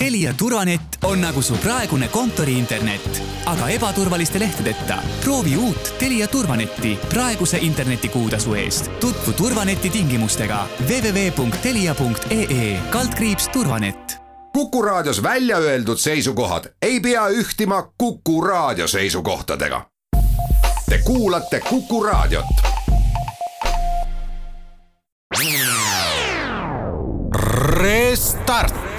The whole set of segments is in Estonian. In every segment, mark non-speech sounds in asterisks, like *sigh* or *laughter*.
Telia turvanett on nagu su praegune kontoriinternet, aga ebaturvaliste lehtedeta. proovi uut Telia turvanetti praeguse internetikuutasu eest. tutvu turvaneti tingimustega www.telia.ee turvanett. kuku raadios välja öeldud seisukohad ei pea ühtima Kuku raadio seisukohtadega. Te kuulate Kuku raadiot Restart.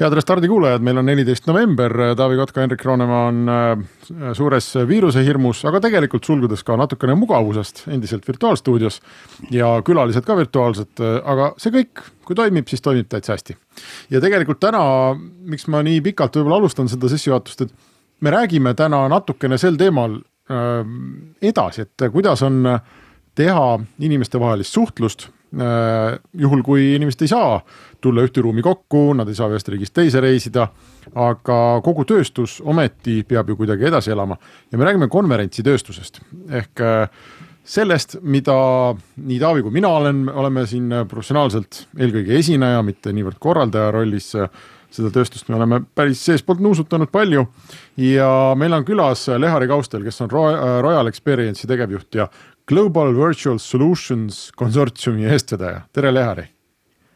Head Restardi kuulajad, meil on neliteist november, Taavi Kotka, Hendrik Roonemaa on äh, suures viirusehirmus, aga tegelikult sulgudes ka natukene mugavusest endiselt virtuaalstuudios ja külalised ka virtuaalsed, aga see kõik, kui toimib, siis toimib täitsa hästi. ja tegelikult täna, miks ma nii pikalt võib-olla alustan seda sissejuhatust, et me räägime täna natukene sel teemal äh, edasi, et kuidas on teha inimestevahelist suhtlust äh, juhul, kui inimesed ei saa tulla ühte ruumi kokku, nad ei saa ühest riigist teise reisida. aga kogu tööstus ometi peab ju kuidagi edasi elama ja me räägime konverentsitööstusest ehk äh, sellest, mida nii Taavi kui mina olen, oleme siin professionaalselt eelkõige esineja, mitte niivõrd korraldaja rollis. seda tööstust me oleme päris seestpoolt nuusutanud palju ja meil on külas Lehari Kaustel, kes on Royal Experience'i tegevjuht ja Global Virtual Solutions konsortsiumi eestvedaja, tere Lehari.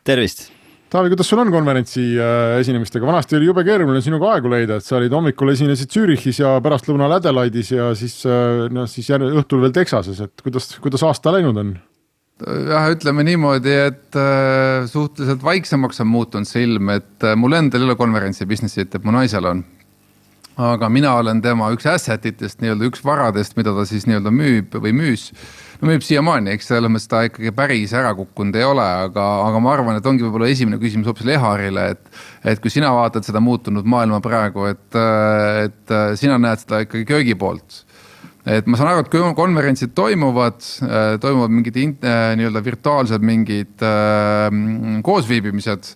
tervist Taavi, kuidas sul on konverentsi äh, esinemistega, vanasti oli jube keeruline sinuga aegu leida, et sa olid hommikul esinesid Zürichis ja pärastlõunal Adelaide'is ja siis äh, noh, siis õhtul veel Texases, et kuidas, kuidas aasta läinud on? jah, ütleme niimoodi, et äh, suhteliselt vaiksemaks on muutunud see ilm, et mul endal ei ole konverentsi business'it, et mu naisel on. Aga mina olen tema üks asset itest, nii-öelda üks varadest, mida ta siis nii-öelda müüb või müüs no müüb siiamaani, eks selles mõttes ta ikkagi päris ära kukkunud ei ole, aga, aga ma arvan, et ongi võib-olla esimene küsimus hoopis Leharile, et. et kui sina vaatad seda muutunud maailma praegu, et, et sina näed seda ikkagi köögi poolt et ma saan aru, et konverentsid toimuvad, toimuvad mingid nii-öelda virtuaalsed mingid äh, koosviibimised.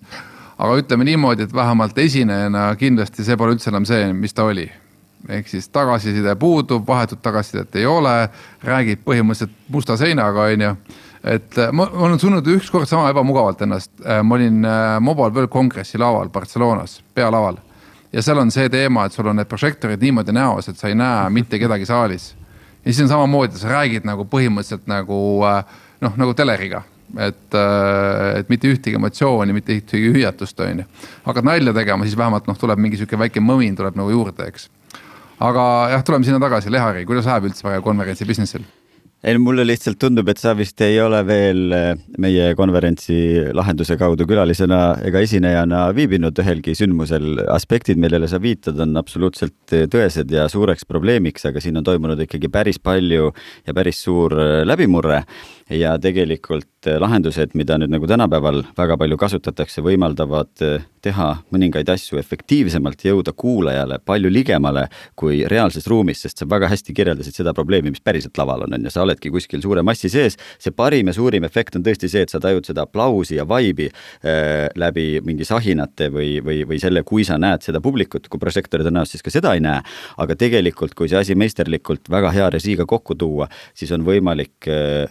Aga ütleme niimoodi, et vähemalt esinejana kindlasti see pole üldse enam see, mis ta oli ehk siis tagasiside puudub, vahetut tagasisidet ei ole, räägid põhimõtteliselt musta seinaga, on ju. et äh, ma, ma olen tundnud ükskord sama ebamugavalt ennast, äh, ma olin äh, Mobile World Congressi laval Barcelonas, pealaval. ja seal on see teema, et sul on need prožektorid niimoodi näos, et sa ei näe mitte kedagi saalis. ja siis on samamoodi, sa räägid nagu põhimõtteliselt nagu noh, nagu teleriga et, et mitte ühtegi emotsiooni, mitte ühtegi hüüatust, on ju. hakkad nalja tegema, siis vähemalt noh, tuleb mingi sihuke väike mõmin tuleb nagu juurde, eks aga jah, tuleme sinna tagasi, Lehari, kuidas läheb üldse praegu konverentsi business'il? ei no mulle lihtsalt tundub, et sa vist ei ole veel eh, meie konverentsi lahenduse kaudu külalisena ega esinejana viibinud ühelgi sündmusel. aspektid, millele sa viitad, on absoluutselt eh, tõesed ja suureks probleemiks, aga siin on toimunud ikkagi päris palju ja päris suur läbimurre ja tegelikult lahendused, mida nüüd nagu tänapäeval väga palju kasutatakse, võimaldavad teha mõningaid asju efektiivsemalt, jõuda kuulajale palju ligemale kui reaalses ruumis, sest sa väga hästi kirjeldasid seda probleemi, mis päriselt laval on, on ju, sa oledki kuskil suure massi sees. see parim ja suurim efekt on tõesti see, et sa tajud seda aplausi ja vaibi äh, läbi mingi sahinate või, või, või selle, kui sa näed seda publikut, kui prožektorid on näos, siis ka seda ei näe. aga tegelikult, kui see asi meisterlikult väga hea režiiga kokku tuua, siis on võimalik äh,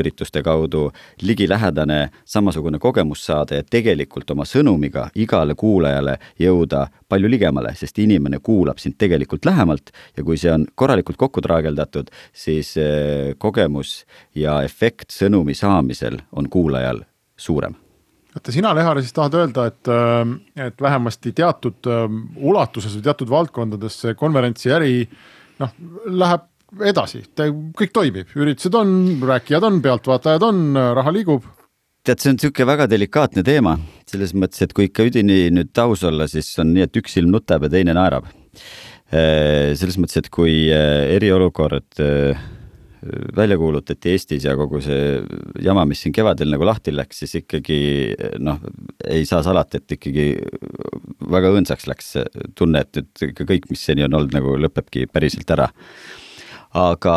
virtuaalürituste kaudu ligilähedane samasugune kogemus saada ja tegelikult oma sõnumiga igale kuulajale jõuda palju ligemale, sest inimene kuulab sind tegelikult lähemalt ja kui see on korralikult kokku traageldatud, siis eh, kogemus ja efekt sõnumi saamisel on kuulajal suurem. Oota, sina, Lehar, siis tahad öelda, et, äh, et vähemasti teatud äh, ulatuses või teatud valdkondades see konverentsiäri noh, läheb edasi, kõik toimib, üritused on, rääkijad on, pealtvaatajad on, raha liigub. tead, see on niisugune väga delikaatne teema, selles mõttes, et kui ikka üdini nüüd aus olla, siis on nii, et üks silm nutab ja teine naerab. Äh, selles mõttes, et kui äh, eriolukord äh, välja kuulutati Eestis ja kogu see jama, mis siin kevadel nagu lahti läks, siis ikkagi noh, ei saa salata, et ikkagi väga õõnsaks läks tunne, et nüüd ikka kõik, mis seni on olnud, nagu lõpebki päriselt ära aga,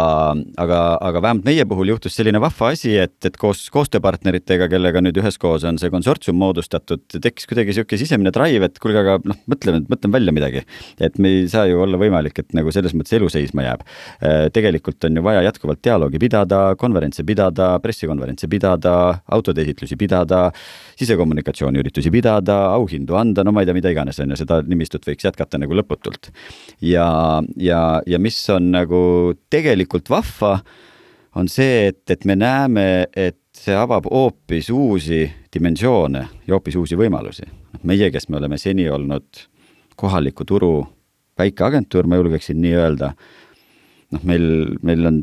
aga, aga vähemalt meie puhul juhtus selline vahva asi, et, et koos koostööpartneritega, kellega nüüd üheskoos on see konsortsium moodustatud, tekkis kuidagi niisugune sisemine drive, et kuulge, aga noh, mõtleme, mõtleme välja midagi. et me ei saa ju olla võimalik, et nagu selles mõttes elu seisma jääb. Äh, tegelikult on ju vaja jätkuvalt dialoogi pidada, konverentse pidada, pressikonverentse pidada, autode esitlusi pidada, sisekommunikatsiooniüritusi pidada, auhindu anda, no ma ei tea, mida iganes, on ju, seda nimistut võiks jätkata nagu lõputult. ja, ja, ja mis on nagu tegelikult vahva, on see, et, et me näeme, et see avab hoopis uusi dimensioone ja hoopis uusi võimalusi. meie, kes me oleme seni olnud kohaliku turu väike agentuur, ma julgeksin nii öelda noh, meil, meil on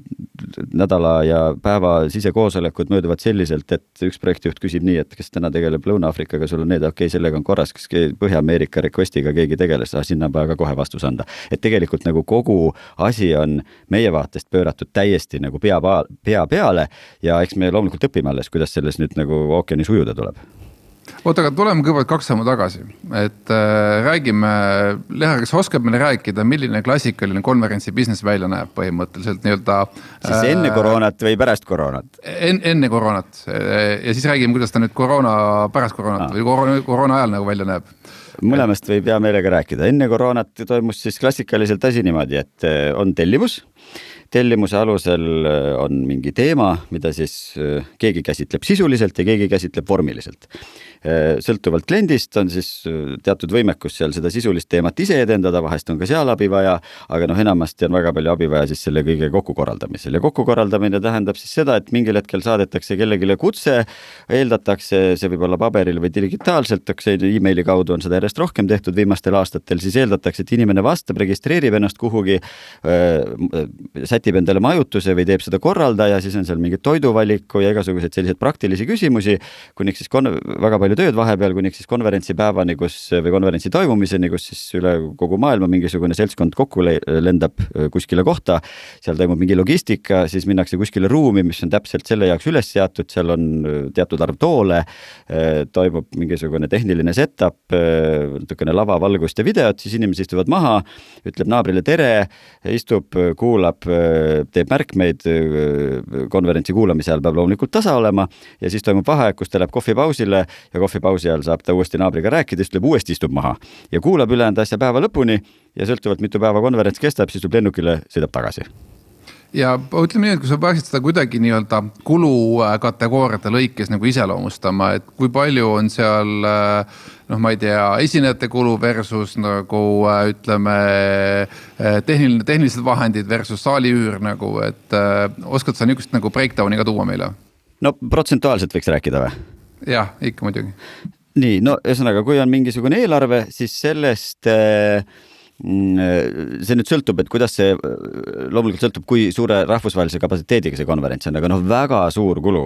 nädala ja päeva sisekoosolekud mööduvad selliselt, et üks projektijuht küsib nii, et kes täna tegeleb Lõuna-Aafrikaga, sul on need, okei okay,, sellega on korras, kas Põhja-Ameerika request'iga keegi tegeles, ah sinna on vaja ka kohe vastus anda. et tegelikult nagu kogu asi on meie vaatest pööratud täiesti nagu pea, pea peale ja eks me loomulikult õpime alles, kuidas selles nüüd nagu ookeanis ujuda tuleb oota, aga tuleme kõigepealt kaks sammu tagasi, et äh, räägime, Lehar, kas sa oskad meile rääkida, milline klassikaline konverentsi business välja näeb põhimõtteliselt nii-öelda äh,. siis enne koroonat või pärast koroonat en,? enne koroonat ja siis räägime, kuidas ta nüüd koroona, pärast koroonat ah. või koroona, koroona ajal nagu välja näeb mõlemast võib hea meelega rääkida, enne koroonat toimus siis klassikaliselt asi niimoodi, et äh, on tellimus tellimuse alusel äh, on mingi teema, mida siis äh, keegi käsitleb sisuliselt ja keegi käsitleb vormiliselt. Äh, sõltuvalt kliendist on siis teatud võimekus seal seda sisulist teemat ise edendada, vahest on ka seal abi vaja, aga noh, enamasti on väga palju abi vaja siis selle kõige kokkukorraldamisel. Ja kokkukorraldamine tähendab siis seda, et mingil hetkel saadetakse kellelegi kutse, eeldatakse, see võib olla paberil või digitaalselt, eks emaili kaudu on seda järjest rohkem tehtud viimastel aastatel, siis eeldatakse, et inimene vastab, registreerib ennast kuhugi, sätib endale majutuse või teeb seda korraldaja, siis on seal mingid toiduvaliku ja igasuguseid selliseid praktilisi küsimusi, kuniks siis väga palju tööd vahepeal, kuniks siis konverentsipäevani, kus või konverentsi toimumiseni, kus siis üle kogu maailma mingisugune seltskond kokku lendab äh, kuskile kohta, seal toimub mingi logistika, siis minnakse kuskile ruumi, mis on täpselt selle jaoks üles seatud, seal on äh, teatud arv toole, äh, toimub mingisugune tehniline setup, natukene lava, valgust ja videot, siis inimesed istuvad maha, ütleb naabrile tere, istub, kuulab teeb märkmeid, konverentsi kuulamise ajal peab loomulikult tasa olema ja siis toimub vaheaeg, kus ta läheb kohvipausile ja kohvipausi ajal saab ta uuesti naabriga rääkida, siis tuleb uuesti istub maha ja kuulab ülejäänud asja päeva lõpuni ja sõltuvalt, mitu päeva konverents kestab, siis tuleb lennukile, sõidab tagasi ja ütleme nii, et kui sa peaksid seda kuidagi nii-öelda kulukategooriate lõikes nagu iseloomustama, et kui palju on seal noh, ma ei tea, esinejate kulu versus nagu ütleme tehniline, tehnilised vahendid versus saali üür nagu, et oskad sa niisugust nagu breakdown'i ka tuua meile? no protsentuaalselt võiks rääkida või? Jah, ikka muidugi. nii, no ühesõnaga, kui on mingisugune eelarve, siis sellest äh, Mm, see nüüd sõltub, et kuidas see, loomulikult sõltub, kui suure rahvusvahelise kapatsiteediga see konverents on, aga noh, väga suur kulu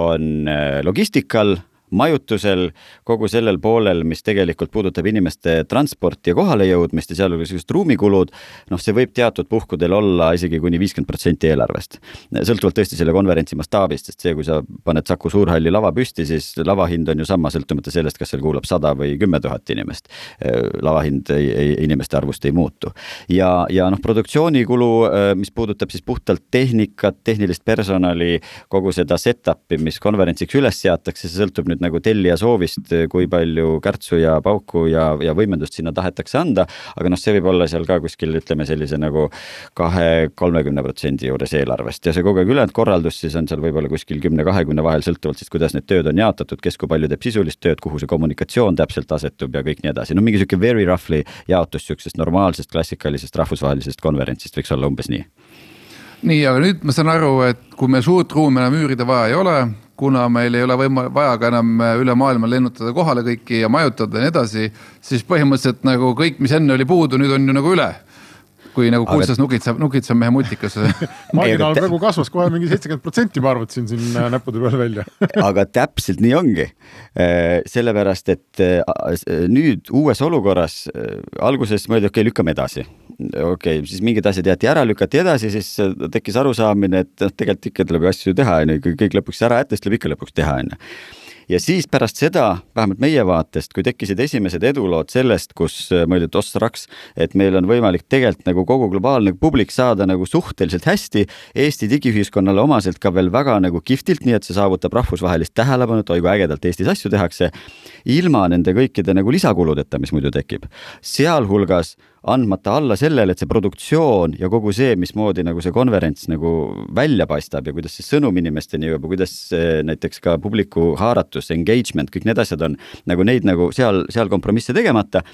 on äh, logistikal majutusel, kogu sellel poolel, mis tegelikult puudutab inimeste transporti ja kohalejõudmist ja sealhulgas just ruumikulud, noh, see võib teatud puhkudel olla isegi kuni viiskümmend protsenti eelarvest. sõltuvalt tõesti selle konverentsi mastaabist, sest see, kui sa paned Saku Suurhalli lava püsti, siis lava hind on ju sama, sõltumata sellest, kas seal kuulab sada või kümme tuhat inimest. lava hind ei, ei, inimeste arvust ei muutu. ja, ja noh, produktsioonikulu, mis puudutab siis puhtalt tehnikat, tehnilist personali, kogu seda setup'i, mis konverentsiks üles seatakse, see sõltub nüüd nagu tellija soovist, kui palju kärtsu ja pauku ja, ja võimendust sinna tahetakse anda, aga noh, see võib olla seal ka kuskil ütleme sellise nagu kahe-kolmekümne protsendi juures eelarvest. Ja see kogu aeg ülejäänud korraldus siis on seal võib-olla kuskil kümne-kahekümne vahel, sõltuvalt siis, kuidas need tööd on jaotatud, kes kui palju teeb sisulist tööd, kuhu see kommunikatsioon täpselt asetub ja kõik nii edasi, no mingi niisugune very roughly jaotus niisugusest normaalsest klassikalisest rahvusvahelisest konverentsist võiks olla umbes nii. Nii, aga nüüd ma saan aru, et kui meil suurt ruumi enam üürida vaja ei ole, kuna meil ei ole võima-, vaja ka enam äh, üle maailma lennutada kohale kõiki ja majutada ja nii edasi, siis põhimõtteliselt nagu kõik, mis enne oli puudu, nüüd on ju nagu üle kui nagu kuulsas aga... nukitseb, nukitseb mehe mutikas *laughs* marginaal praegu kasvas kohe mingi seitsekümmend protsenti, ma arvutasin siin äh, näppude peal välja. *laughs* Aga täpselt nii ongi. Äh, sellepärast, et nüüd uues olukorras alguses mõeldi, okei okay,, lükkame edasi. Okei okay,, siis mingid asjad jäeti ära, lükati edasi, siis tekkis arusaamine, et noh, tegelikult ikka tuleb ju asju teha, on ju, kui kõik lõpuks ära jätta, siis tuleb ikka lõpuks teha, on ju ja siis pärast seda, vähemalt meie vaatest, kui tekkisid esimesed edulood sellest, kus mõeldi, et ossa raks, et meil on võimalik tegelikult nagu kogu globaalne publik saada nagu suhteliselt hästi Eesti digiühiskonnale omaselt ka veel väga nagu kihvtilt, nii et see saavutab rahvusvahelist tähelepanu, et oi kui ägedalt Eestis asju tehakse, ilma nende kõikide nagu lisakuludeta, mis muidu tekib. sealhulgas andmata alla sellele, et see produktsioon ja kogu see, mismoodi nagu see konverents nagu välja paistab ja kuidas see sõnum inimesteni jõuab ja kuidas näiteks ka publiku haaratus, engagement, kõik need asjad on nagu neid nagu seal, seal kompromisse tegemata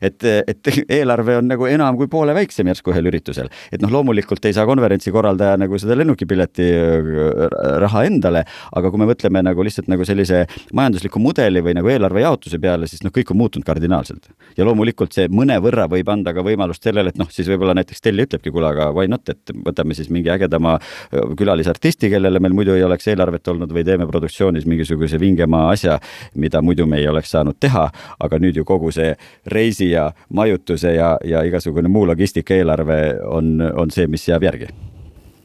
et, et eelarve on nagu enam kui poole väiksem järsku ühel üritusel. et noh, loomulikult ei saa konverentsi korraldaja nagu seda lennukipileti äh, raha endale, aga kui me mõtleme nagu lihtsalt nagu sellise majandusliku mudeli või nagu eelarve jaotuse peale, siis noh, kõik on muutunud kardinaalselt. ja loomulikult see mõnevõrra võib anda ka võimalust sellele, et noh, siis võib-olla näiteks Telli ütlebki, kuule, aga why not, et võtame siis mingi ägedama äh, külalisartisti, kellele meil muidu ei oleks eelarvet olnud või teeme produktsioonis mingisuguse vingema asja, mida muidu me ei oleks saanud teha, aga nüüd ju kogu see reisi bussi ja majutuse ja, ja igasugune muu logistikaeelarve on, on see, mis jääb järgi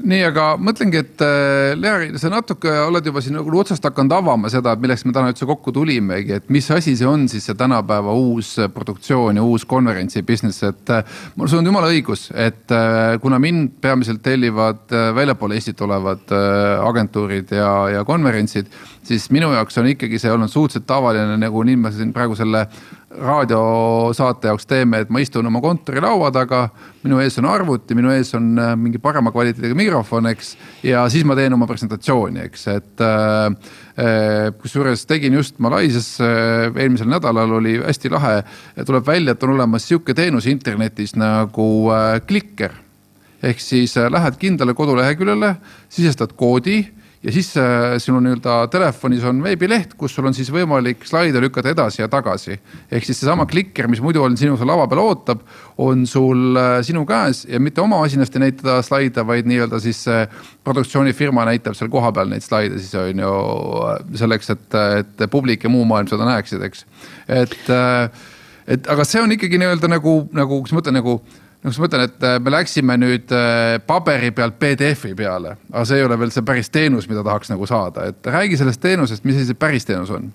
nii, aga mõtlengi, et äh, Leari, sa natuke oled juba siin nagu otsast hakanud avama seda, et milleks me täna üldse kokku tulimegi, et mis asi see on siis see tänapäeva uus produktsioon ja uus konverentsi business, et. Äh, mul sul on jumala õigus, et äh, kuna mind peamiselt tellivad väljapoole Eestit olevad agentuurid ja, ja konverentsid. siis minu jaoks on ikkagi see olnud suhteliselt tavaline, nagu nii ma siin praegu selle raadiosaate jaoks teeme, et ma istun oma kontorilaua taga. minu ees on arvuti, minu ees on äh, mingi parema kvaliteediga mikrofon, eks. ja siis ma teen oma presentatsiooni, eks, et äh, äh,. kusjuures tegin just Malaisias äh, eelmisel nädalal oli hästi lahe. tuleb välja, et on olemas sihuke teenus internetis nagu äh, Klikker. ehk siis äh, lähed kindlale koduleheküljele, sisestad koodi ja siis äh, sinu nii-öelda telefonis on veebileht, kus sul on siis võimalik slaide lükata edasi ja tagasi. ehk siis seesama klikker, mis muidu on sinu seal lava peal ootab, on sul äh, sinu käes ja mitte oma masinast ei näita slaide, vaid nii-öelda siis produktsioonifirma näitab seal kohapeal neid slaide siis on ju selleks, et, et publik ja muu maailm seda näeksid, eks. et, et aga see on ikkagi nii-öelda nagu, nagu, kuidas ma ütlen, nagu noh, ma mõtlen, et äh, me läksime nüüd äh, paberi pealt PDF-i peale, aga see ei ole veel see päris teenus, mida tahaks nagu saada, et räägi sellest teenusest, mis asi see päris teenus on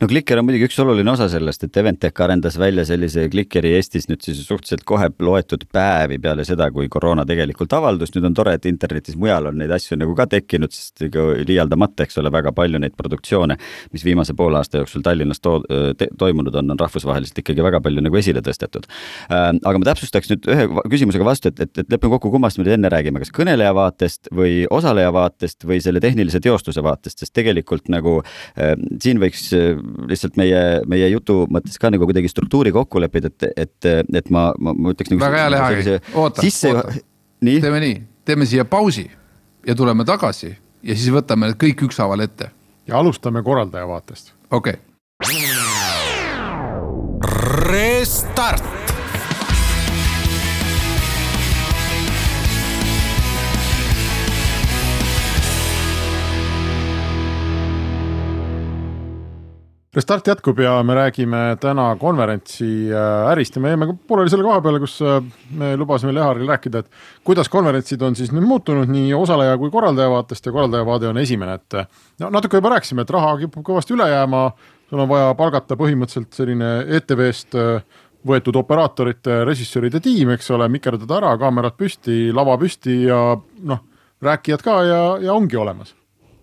no Clicker on muidugi üks oluline osa sellest, et Eventech arendas välja sellise Clickeri Eestis nüüd siis suhteliselt kohe loetud päevi peale seda, kui koroona tegelikult avaldus. nüüd on tore, et internetis mujal on neid asju nagu ka tekkinud, sest ega liialdamata, eks ole, väga palju neid produktsioone, mis viimase poole aasta jooksul Tallinnas to toimunud on, on rahvusvaheliselt ikkagi väga palju nagu esile tõstetud. Äh, aga ma täpsustaks nüüd ühe küsimusega vastu, et, et, et lepime kokku, kummast me nüüd enne räägime, kas kõneleja vaatest või osaleja vaatest või selle tehnilise teostuse vaatest, sest tegelikult nagu äh, siin võiks lihtsalt meie, meie jutu mõttes ka nagu kuidagi struktuuri kokku leppida, et, et, et ma, ma, ma ütleks nagu. väga hea, Lehari, oota sisse..., oota. teeme nii, teeme siia pausi ja tuleme tagasi ja siis võtame need kõik ükshaaval ette. ja alustame korraldaja vaatest. okei okay.. Restart Restart jätkub ja me räägime täna konverentsi äh, ärist ja me jäime pooleli selle koha peale, kus äh, me lubasime Leharil rääkida, et kuidas konverentsid on siis nüüd muutunud nii osaleja kui korraldaja vaatest ja korraldaja vaade on esimene, et no natuke juba rääkisime, et raha kipub kõvasti üle jääma, sul on vaja palgata põhimõtteliselt selline ETV-st äh, võetud operaatorite, režissööride tiim, eks ole, mikerdada ära, kaamerad püsti, lava püsti ja noh, rääkijad ka ja, ja ongi olemas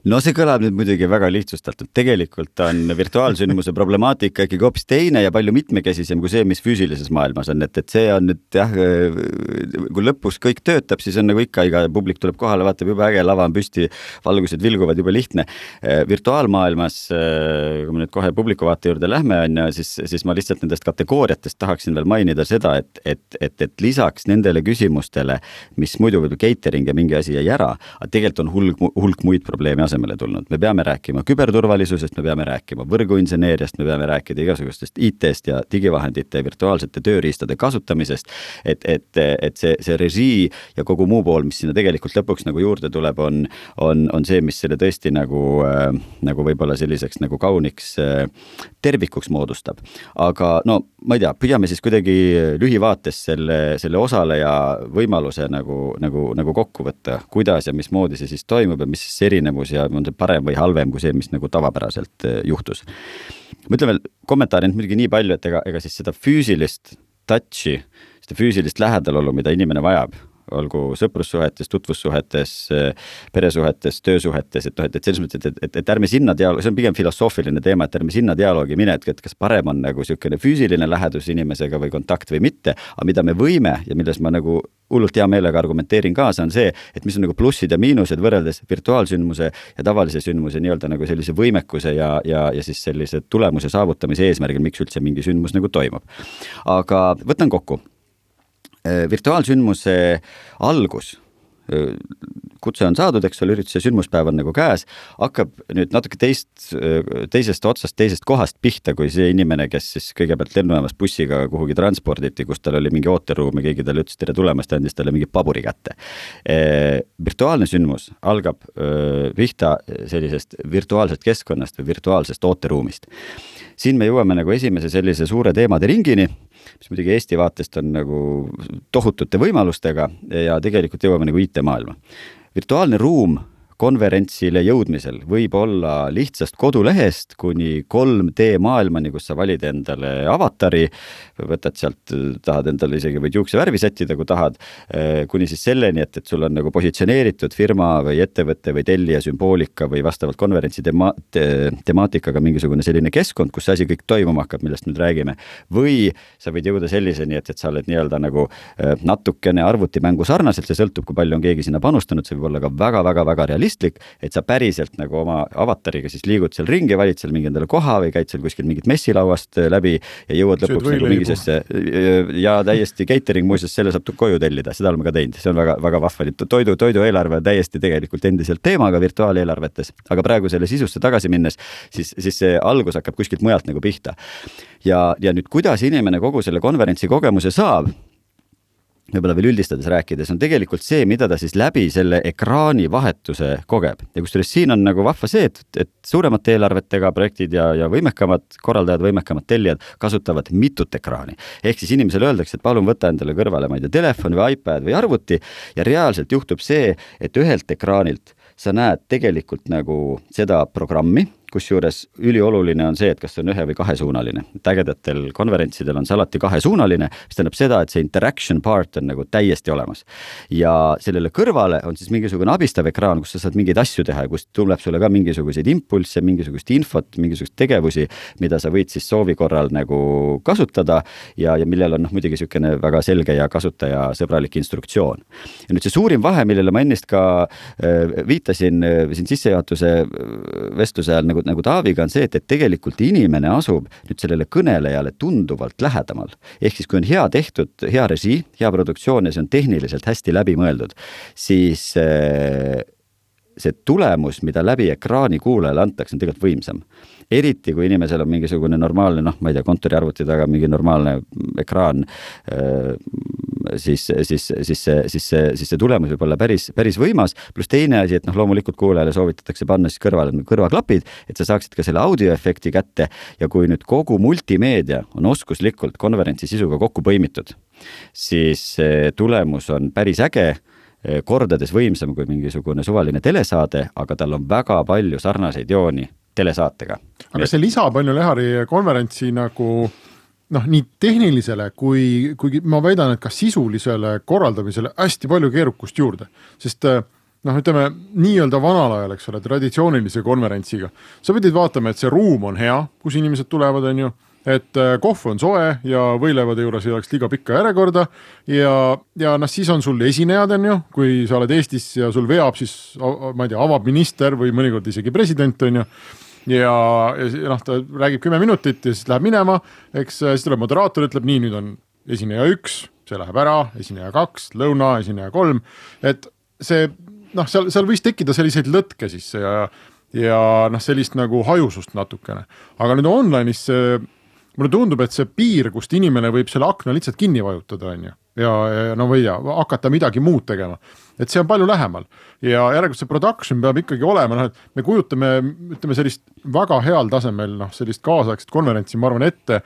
no see kõlab nüüd muidugi väga lihtsustatult, tegelikult on virtuaalsündmuse problemaatika ikkagi hoopis teine ja palju mitmekesisem kui see, mis füüsilises maailmas on, et, et see on nüüd jah, kui lõpus kõik töötab, siis on nagu ikka, iga publik tuleb kohale, vaatab jube äge, lava on püsti, valgused vilguvad, jube lihtne. virtuaalmaailmas, kui me nüüd kohe publiku vaate juurde lähme, on ju, siis, siis ma lihtsalt nendest kategooriatest tahaksin veel mainida seda, et, et, et, et lisaks nendele küsimustele, mis muidu võib-olla catering ja mingi asi jäi ära, tegelikult on hulk, hulk muid probleeme asemele tulnud, me peame rääkima küberturvalisusest, me peame rääkima võrguinseneeriast, me peame rääkida igasugustest IT-st ja digivahendite ja virtuaalsete tööriistade kasutamisest. et, et, et see, see režii ja kogu muu pool, mis sinna tegelikult lõpuks nagu juurde tuleb, on, on, on see, mis selle tõesti nagu äh,, nagu võib-olla selliseks nagu kauniks äh, tervikuks moodustab. aga no ma ei tea, püüame siis kuidagi lühivaates selle, selle osaleja võimaluse nagu, nagu, nagu kokku võtta, kuidas ja mismoodi see siis toimub ja mis siis erinevus ja ja on see parem või halvem kui see, mis nagu tavapäraselt juhtus. ma ütlen veel kommentaari nüüd muidugi nii palju, et ega, ega siis seda füüsilist touch'i, seda füüsilist lähedalolu, mida inimene vajab olgu sõprussuhetes, tutvussuhetes, peresuhetes, töösuhetes, et noh, et, et selles mõttes, et, et, et ärme sinna dialoogi, see on pigem filosoofiline teema, et ärme sinna dialoogi mine, et, et kas parem on nagu niisugune füüsiline lähedus inimesega või kontakt või mitte, aga mida me võime ja milles ma nagu hullult hea meelega argumenteerin kaasa, on see, et mis on nagu plussid ja miinused võrreldes virtuaalsündmuse ja tavalise sündmuse nii-öelda nagu sellise võimekuse ja, ja, ja siis sellise tulemuse saavutamise eesmärgil, miks üldse mingi sündmus nagu toimub. aga võtan kokku Äh, virtuaalsündmuse algus, äh, kutse on saadud, eks ole, ürituse sündmuspäev on nagu käes, hakkab nüüd natuke teist, äh, teisest otsast, teisest kohast pihta, kui see inimene, kes siis kõigepealt lennujaamas bussiga kuhugi transporditi, kus tal oli mingi ooteruum ja keegi talle ütles tere tulemast ja andis talle mingi paburi kätte. virtuaalne sündmus algab pihta sellisest virtuaalsest keskkonnast või virtuaalsest ooteruumist. siin me jõuame nagu esimese sellise suure teemade ringini mis muidugi Eesti vaatest on nagu tohutute võimalustega ja tegelikult jõuame nagu IT-maailma. virtuaalne ruum konverentsile jõudmisel võib olla lihtsast kodulehest kuni 3D maailmani, kus sa valid endale avatari, võtad sealt, tahad endale isegi võid juuksevärvi sättida, kui tahad, eh, kuni siis selleni, et, et sul on nagu positsioneeritud firma või ettevõte või tellija sümboolika või vastavalt konverentsi tema- te,, temaatikaga mingisugune selline keskkond, kus see asi kõik toimuma hakkab, millest nüüd räägime. või sa võid jõuda selliseni, et, et sa oled nii-öelda nagu eh, natukene arvutimängu sarnaselt, see sõltub, kui palju on keegi sinna panustanud, see võib olla ka väga-väga-väga realistlik realistlik, et sa päriselt nagu oma avatariga siis liigud seal ringi, valid seal mingi endale koha või käid seal kuskil mingit messilauast äh, läbi ja jõuad lõpuks nagu mingisesse ja täiesti catering muuseas, selle saab koju tellida, seda oleme ka teinud, see on väga, väga vahva, toidu, toidueelarve täiesti tegelikult endiselt teemaga virtuaaleelarvetes, aga praegu selle sisusse tagasi minnes, siis, siis see algus hakkab kuskilt mujalt nagu pihta. ja, ja nüüd, kuidas inimene kogu selle konverentsi kogemuse saab võib-olla veel üldistades rääkides, on tegelikult see, mida ta siis läbi selle ekraani vahetuse kogeb. ja kusjuures siin on nagu vahva see, et, et suuremate eelarvetega projektid ja, ja võimekamad korraldajad, võimekamad tellijad kasutavad mitut ekraani. ehk siis inimesele öeldakse, et palun võta endale kõrvale, ma ei tea, telefon või iPad või arvuti ja reaalselt juhtub see, et ühelt ekraanilt sa näed tegelikult nagu seda programmi kusjuures ülioluline on see, et kas see on ühe või kahesuunaline. et ägedatel konverentsidel on see alati kahesuunaline, mis tähendab seda, et see interaction part on nagu täiesti olemas. ja sellele kõrvale on siis mingisugune abistav ekraan, kus sa saad mingeid asju teha ja kust tuleb sulle ka mingisuguseid impulsse, mingisugust infot, mingisuguseid tegevusi, mida sa võid siis soovi korral nagu kasutada ja, ja millel on noh, muidugi niisugune väga selge ja kasutajasõbralik instruktsioon. ja nüüd see suurim vahe, millele ma ennist ka äh, viitasin äh, siin sissejuhatuse äh, vestluse ajal nagu nagu Taaviga, on see, et, et tegelikult inimene asub nüüd sellele kõnelejale tunduvalt lähedamal. ehk siis, kui on hea tehtud, hea režii, hea produktsioon ja see on tehniliselt hästi läbi mõeldud, siis äh, see tulemus, mida läbi ekraani kuulajale antakse, on tegelikult võimsam. eriti, kui inimesel on mingisugune normaalne, noh, ma ei tea, kontoriarvuti taga mingi normaalne ekraan, siis, siis, siis see, siis see, siis see tulemus võib olla päris, päris võimas. pluss teine asi, et noh, loomulikult kuulajale soovitatakse panna siis kõrvale kõrvaklapid, et sa saaksid ka selle audioefekti kätte ja kui nüüd kogu multimeedia on oskuslikult konverentsi sisuga kokku põimitud, siis tulemus on päris äge Eh, kordades võimsam kui mingisugune suvaline telesaade, aga tal on väga palju sarnaseid jooni telesaatega. aga see lisab, on ju, Lehari konverentsi nagu noh, nii tehnilisele kui, kuigi ma väidan, et ka sisulisele korraldamisele hästi palju keerukust juurde, sest eh, noh, ütleme nii-öelda vanal ajal, eks ole, traditsioonilise konverentsiga, sa pidid vaatama, et see ruum on hea, kus inimesed tulevad, on ju et äh, kohv on soe ja võileivade juures ei oleks liiga pikka järjekorda ja, ja noh, siis on sul esinejad, on ju, kui sa oled Eestis ja sul veab siis ma ei tea, avab minister või mõnikord isegi president, on ju ja, ja noh, ta räägib kümme minutit ja siis läheb minema, eks siis tuleb moderaator, ütleb nii, nüüd on esineja üks, see läheb ära, esineja kaks, lõuna, esineja kolm, et see noh, seal, seal võis tekkida selliseid lõtke sisse ja ja noh, sellist nagu hajusust natukene, aga nüüd online'is see mulle tundub, et see piir, kust inimene võib selle akna lihtsalt kinni vajutada, on ju, ja, ja no või ja hakata midagi muud tegema. Et see on palju lähemal. Ja järelikult see production peab ikkagi olema, noh, et me kujutame, ütleme sellist väga heal tasemel noh, sellist kaasaegset konverentsi, ma arvan ette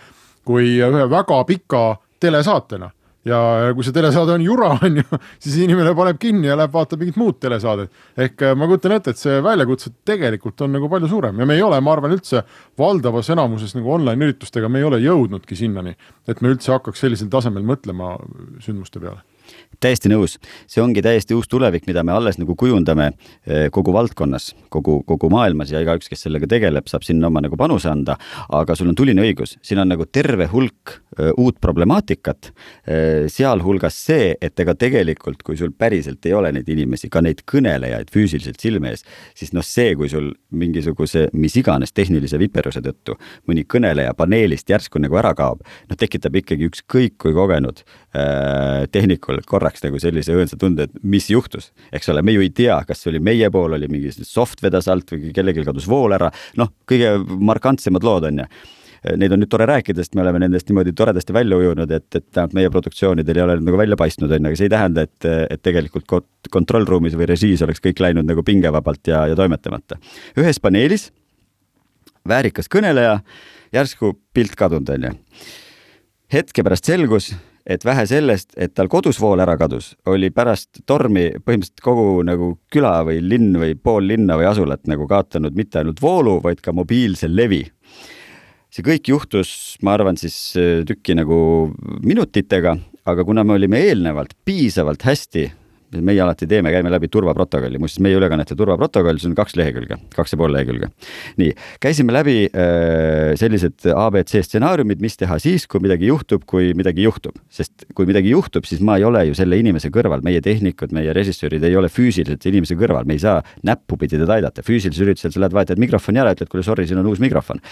kui ühe väga pika telesaatena. Ja kui see telesaade on jura, *laughs* on ju, siis inimene paneb kinni ja läheb vaatab mingit muud telesaadet. ehk äh, ma kujutan ette, et see väljakutse tegelikult on nagu palju suurem. Ja me ei ole, ma arvan, üldse valdavas enamuses nagu online üritustega, me ei ole jõudnudki sinnani, et me üldse hakkaks sellisel tasemel mõtlema sündmuste peale täiesti nõus, see ongi täiesti uus tulevik, mida me alles nagu kujundame eh, kogu valdkonnas, kogu, kogu maailmas ja igaüks, kes sellega tegeleb, saab sinna oma nagu panuse anda. aga sul on tuline õigus, siin on nagu terve hulk uh, uut problemaatikat uh,. sealhulgas see, et ega tegelikult, kui sul päriselt ei ole neid inimesi, ka neid kõnelejaid füüsiliselt silme ees, siis noh, see, kui sul mingisuguse mis iganes tehnilise viperuse tõttu mõni kõneleja paneelist järsku nagu ära kaob, noh, tekitab ikkagi ükskõik kui kogenud tehnikul korraks nagu sellise õõnsa tunde, et mis juhtus, eks ole, me ju ei tea, kas see oli meie pool, oli mingi soft vedas alt või kellelgi kadus vool ära, noh, kõige markantsemad lood on ju neid on nüüd tore rääkida, sest me oleme nendest niimoodi toredasti välja ujunud, et, et vähemalt meie produktsioonidel ei ole nagu välja paistnud, on ju, aga see ei tähenda, et, et tegelikult kontrollruumis või režiis oleks kõik läinud nagu pingevabalt ja, ja toimetamata. ühes paneelis väärikas kõneleja, järsku pilt kadunud, on ju. hetke pärast selgus, et vähe sellest, et tal kodus vool ära kadus, oli pärast tormi põhimõtteliselt kogu nagu küla või linn või pool linna või asulat nagu kaotanud mitte ainult voolu, vaid ka mobiilse levi. see kõik juhtus, ma arvan, siis äh, tükki nagu minutitega, aga kuna me olime eelnevalt piisavalt hästi meie alati teeme, käime läbi turvaprotokolli, muuseas meie ülekannete turvaprotokoll, see on kaks lehekülge, kaks ja pool lehekülge. nii, käisime läbi äh, sellised abc stsenaariumid, mis teha siis, kui midagi juhtub, kui midagi juhtub, sest kui midagi juhtub, siis ma ei ole ju selle inimese kõrval, meie tehnikud, meie režissöörid ei ole füüsiliselt inimese kõrval, me ei saa näppupidi teda aidata, füüsilisel üritusel sa lähed, vahetad mikrofoni ära, ütled, kuule sorry, siin on uus mikrofon.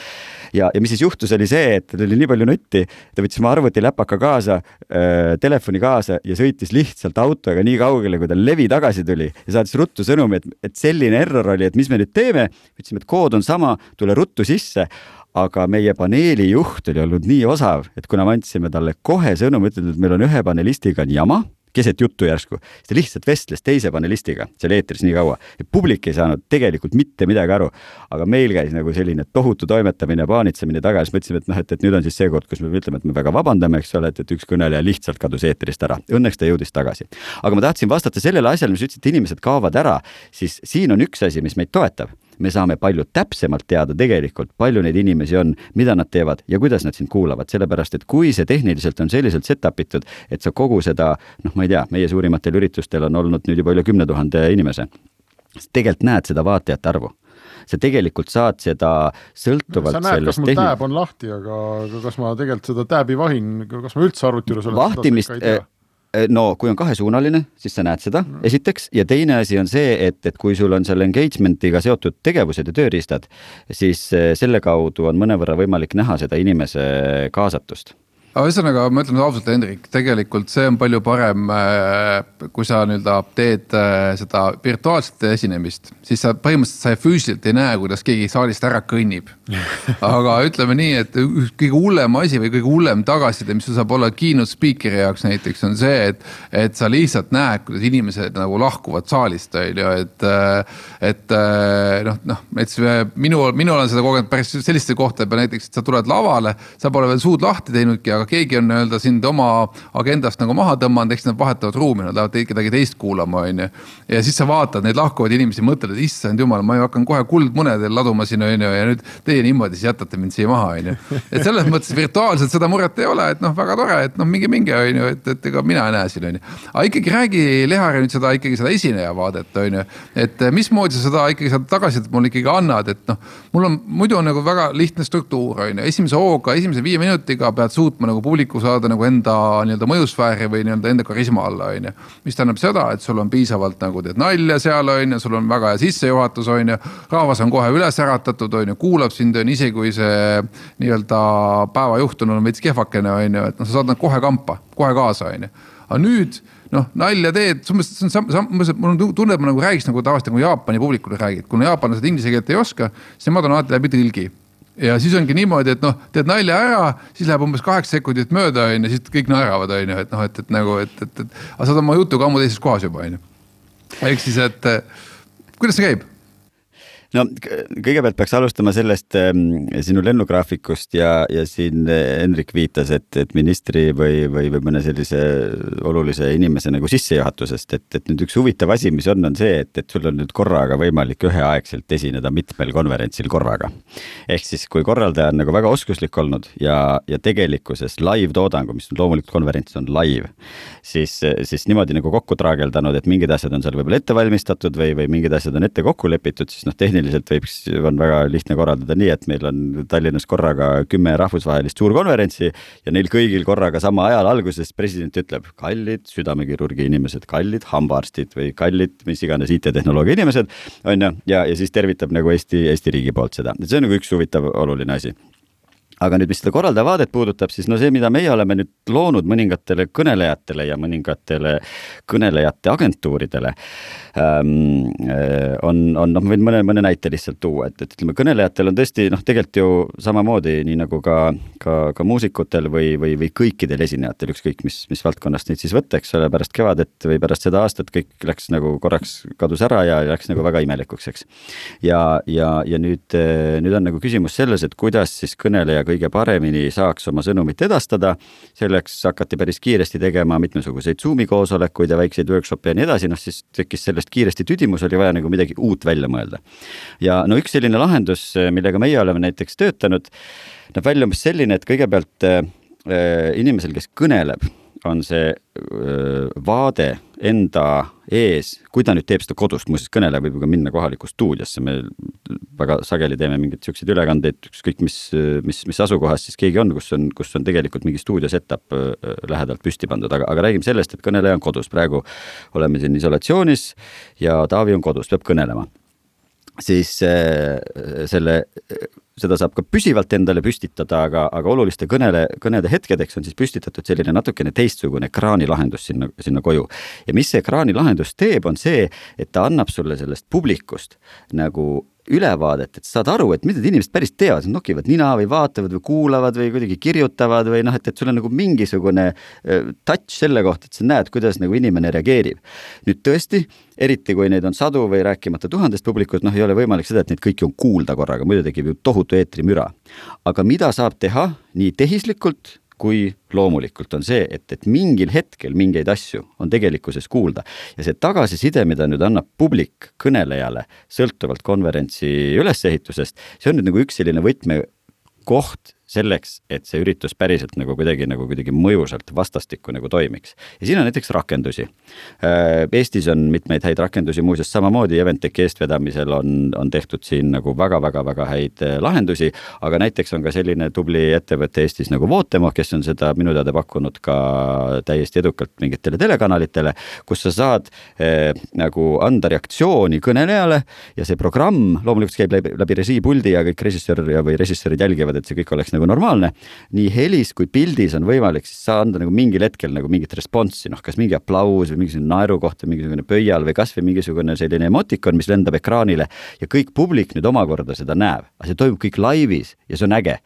Ja, ja mis siis juhtus, oli see, et tal oli nii palju nutti, ta võttis oma arvutiläpaka kaasa äh,, telefoni kaasa ja sõitis lihtsalt autoga nii kaugele, kui tal levi tagasi tuli ja saatis ruttu sõnumi, et, et selline error oli, et mis me nüüd teeme. ütlesime, et kood on sama, tule ruttu sisse aga meie paneeli juht oli olnud nii osav, et kuna me andsime talle kohe sõnumi, ütelnud, et meil on ühe panelistiga on jama keset juttu järsku, siis ta lihtsalt vestles teise panelistiga seal eetris nii kaua ja publik ei saanud tegelikult mitte midagi aru. aga meil käis nagu selline tohutu toimetamine, paanitsemine taga, siis mõtlesime, et noh, et, et nüüd on siis see kord, kus me ütleme, et me väga vabandame, eks ole, et, et üks kõneleja lihtsalt kadus eetrist ära. Õnneks ta jõudis tagasi. aga ma tahtsin vastata sellele asjale, mis ütlesid, inimesed kaovad ära, siis siin on üks asi, mis meid toetab me saame palju täpsemalt teada tegelikult, palju neid inimesi on, mida nad teevad ja kuidas nad sind kuulavad, sellepärast et kui see tehniliselt on selliselt set up itud, et sa kogu seda, noh, ma ei tea, meie suurimatel üritustel on olnud nüüd juba üle kümne tuhande inimese, tegelikult näed seda vaatajate arvu sa tegelikult saad seda sõltuvalt sa näed, sellest kas mul tehni... tääb on lahti, aga, kas ma tegelikult seda tääbi vahin, kas ma üldse arvuti juures olen? vahtimist, no kui on kahesuunaline, siis sa näed seda mm. esiteks ja teine asi on see, et, et kui sul on seal engagement'iga seotud tegevused ja tööriistad, siis eh, selle kaudu on mõnevõrra võimalik näha seda inimese kaasatust aga ühesõnaga, ma ütlen ausalt, Hendrik, tegelikult see on palju parem, äh, kui sa nii-öelda teed äh, seda virtuaalset esinemist, siis sa põhimõtteliselt sa füüsiliselt ei näe, kuidas keegi saalist ära kõnnib. *laughs* aga ütleme nii, et kõige hullem asi või kõige hullem tagasiside, mis sul saab olla keynote speaker'i jaoks näiteks on see, et, et sa lihtsalt näed, kuidas inimesed nagu lahkuvad saalist, on ju, et. Et noh, noh, näiteks minu, minul on seda kogenud päris selliste kohtade peal näiteks, et sa tuled lavale, sa pole veel suud lahti teinudki, aga keegi on nii-öelda sind oma agendast nagu maha tõmmanud, eks nad vahetavad ruumi, nad lähevad kedagi teist kuulama, on ju. ja siis sa vaatad neid lahkuvaid inimesi, mõtled, et issand jumal, ma ju hakkan kohe kuldmune teil laduma siin, on ju, ja nüüd teie niimoodi siis jätate mind siia maha, on ju. et selles mõttes virtuaalselt seda muret ei ole, et noh, väga tore, et noh, minge, minge, on ju, et, et ega mina ei näe siin, on ju. aga ikkagi räägi, Lehari nüüd seda ikkagi seda esineja vaadet, on ju. et mismoodi sa seda ikkagi seda tagasisidet mulle ikkagi annad, et noh, mul on muidu on nagu väga lihtne struktuur, on ju, esimese hooga, esimese viie minutiga pead suutma nagu publiku saada nagu enda nii-öelda mõjusfääri või nii-öelda enda karisma alla, on ju. mis tähendab seda, et sul on piisavalt nagu teed nalja seal, on ju, sul on väga hea sissejuhatus, on ju. rahvas on kohe üles äratatud, on ju, kuulab sind, on ju, isegi kui see nii-öelda päeva juhtunud on veits kehvakene, on ju, et noh, sa saad nad kohe kampa, kohe kaasa, on ju. aga nüüd noh, nalja teed, umbes see on sam-, sam-, mul on tunne, et ma nagu räägiks nagu tavaliselt nagu Jaapani publikule räägid, kuna jaapanlased inglise keelt ei oska, siis nemad on alati läbi tõlgi ja siis ongi niimoodi, et noh, teed nalja ära, siis läheb umbes kaheksa sekundit mööda, on ju, siis kõik naeravad, on ju, et noh, et, et nagu, et, et, et. aga sa oled oma jutuga ammu teises kohas juba, on ju. ehk siis, et kuidas see käib? No kõigepealt peaks alustama sellest ähm, sinu lennugraafikust ja, ja siin Hendrik viitas, et, et ministri või, või, või mõne sellise olulise inimese nagu sissejuhatusest, et, et nüüd üks huvitav asi, mis on, on see, et, et sul on nüüd korraga võimalik üheaegselt esineda mitmel konverentsil korraga. ehk siis, kui korraldaja on nagu väga oskuslik olnud ja, ja tegelikkuses live-toodangu, mis loomulikult konverents on live, siis, siis niimoodi nagu kokku traageldanud, et mingid asjad on seal võib-olla ette valmistatud või, või mingid asjad on ette kokku lepitud, siis noh, tehniliselt tehniliselt võiks, on väga lihtne korraldada nii, et meil on Tallinnas korraga kümme rahvusvahelist suurkonverentsi ja neil kõigil korraga sama ajal alguses president ütleb, kallid südamekirurgi inimesed, kallid hambaarstid või kallid mis iganes IT-tehnoloogia inimesed, on ju, ja, ja siis tervitab nagu Eesti, Eesti riigi poolt seda, et see on nagu üks huvitav oluline asi aga nüüd, mis seda korraldaja vaadet puudutab, siis no see, mida meie oleme nüüd loonud mõningatele kõnelejatele ja mõningatele kõnelejate agentuuridele ähm,, äh, on, on noh, võin mõne, mõne näite lihtsalt tuua, et, et ütleme, kõnelejatel on tõesti noh, tegelikult ju samamoodi, nii nagu ka, ka, ka muusikutel või, või, või kõikidel esinejatel, ükskõik mis, mis valdkonnast neid siis võtta, eks ole, pärast kevadet või pärast seda aastat kõik läks nagu korraks kadus ära ja läks nagu väga imelikuks, eks. ja, ja, ja nüüd, nüüd on nagu küsimus selles, et kuidas siis kõneleja kõige paremini saaks oma sõnumit edastada. selleks hakati päris kiiresti tegema mitmesuguseid Zoomi koosolekuid ja väikseid workshop'e ja nii edasi, noh siis tekkis sellest kiiresti tüdimus, oli vaja nagu midagi uut välja mõelda. ja no üks selline lahendus, millega meie oleme näiteks töötanud, näeb välja umbes selline, et kõigepealt äh, inimesel, kes kõneleb on see vaade enda ees, kui ta nüüd teeb seda kodust, muuseas kõneleja võib ju ka minna kohalikku stuudiosse, me väga sageli teeme mingeid siukseid ülekandeid, ükskõik mis, mis, mis asukohas siis keegi on, kus on, kus on tegelikult mingi stuudio setup lähedalt püsti pandud, aga, aga räägime sellest, et kõneleja on kodus, praegu oleme siin isolatsioonis ja Taavi on kodus, peab kõnelema siis selle seda saab ka püsivalt endale püstitada, aga, aga oluliste kõnele, kõnede hetkedeks on siis püstitatud selline natukene teistsugune ekraanilahendus sinna, sinna koju. ja mis see ekraanilahendus teeb, on see, et ta annab sulle sellest publikust nagu ülevaadet, et saad aru, et mida need inimesed päris teevad, nad nokivad nina või vaatavad või kuulavad või kuidagi kirjutavad või noh, et, et sul on nagu mingisugune touch selle kohta, et sa näed, kuidas nagu inimene reageerib. nüüd tõesti, eriti kui neid on sadu või rääkimata tuhandest publikut, noh, ei ole võimalik seda, et neid kõiki on kuulda korraga, muidu tekib ju tohutu eetrimüra. aga mida saab teha nii tehislikult kui loomulikult on see, et, et mingil hetkel mingeid asju on tegelikkuses kuulda. Ja see tagasiside, mida nüüd annab publik kõnelejale sõltuvalt konverentsi ülesehitusest, see on nüüd nagu üks selline võtmekoht selleks, et see üritus päriselt nagu kuidagi nagu kuidagi mõjusalt vastastikku nagu toimiks. ja siin on näiteks rakendusi. Äh, Eestis on mitmeid häid rakendusi, muuseas samamoodi Eventeki eestvedamisel on, on tehtud siin nagu väga-väga-väga häid äh, lahendusi, aga näiteks on ka selline tubli ettevõte Eestis nagu Vootemo, kes on seda minu teada pakkunud ka täiesti edukalt mingitele telekanalitele, kus sa saad eh, nagu anda reaktsiooni kõnelejale ja see programm loomulikult käib läbi, läbi režiipuldi ja kõik režissöör või režissöörid jälgivad, et see kõik oleks nagu normaalne. nii helis kui pildis on võimalik siis anda nagu mingil hetkel nagu mingit responssi, noh, kas mingi aplaus või mingisugune naerukoht või mingisugune pöial või kasvõi mingisugune selline emotikon, mis lendab ekraanile ja kõik publik nüüd omakorda seda näeb, aga see toimub kõik laivis ja see on äge.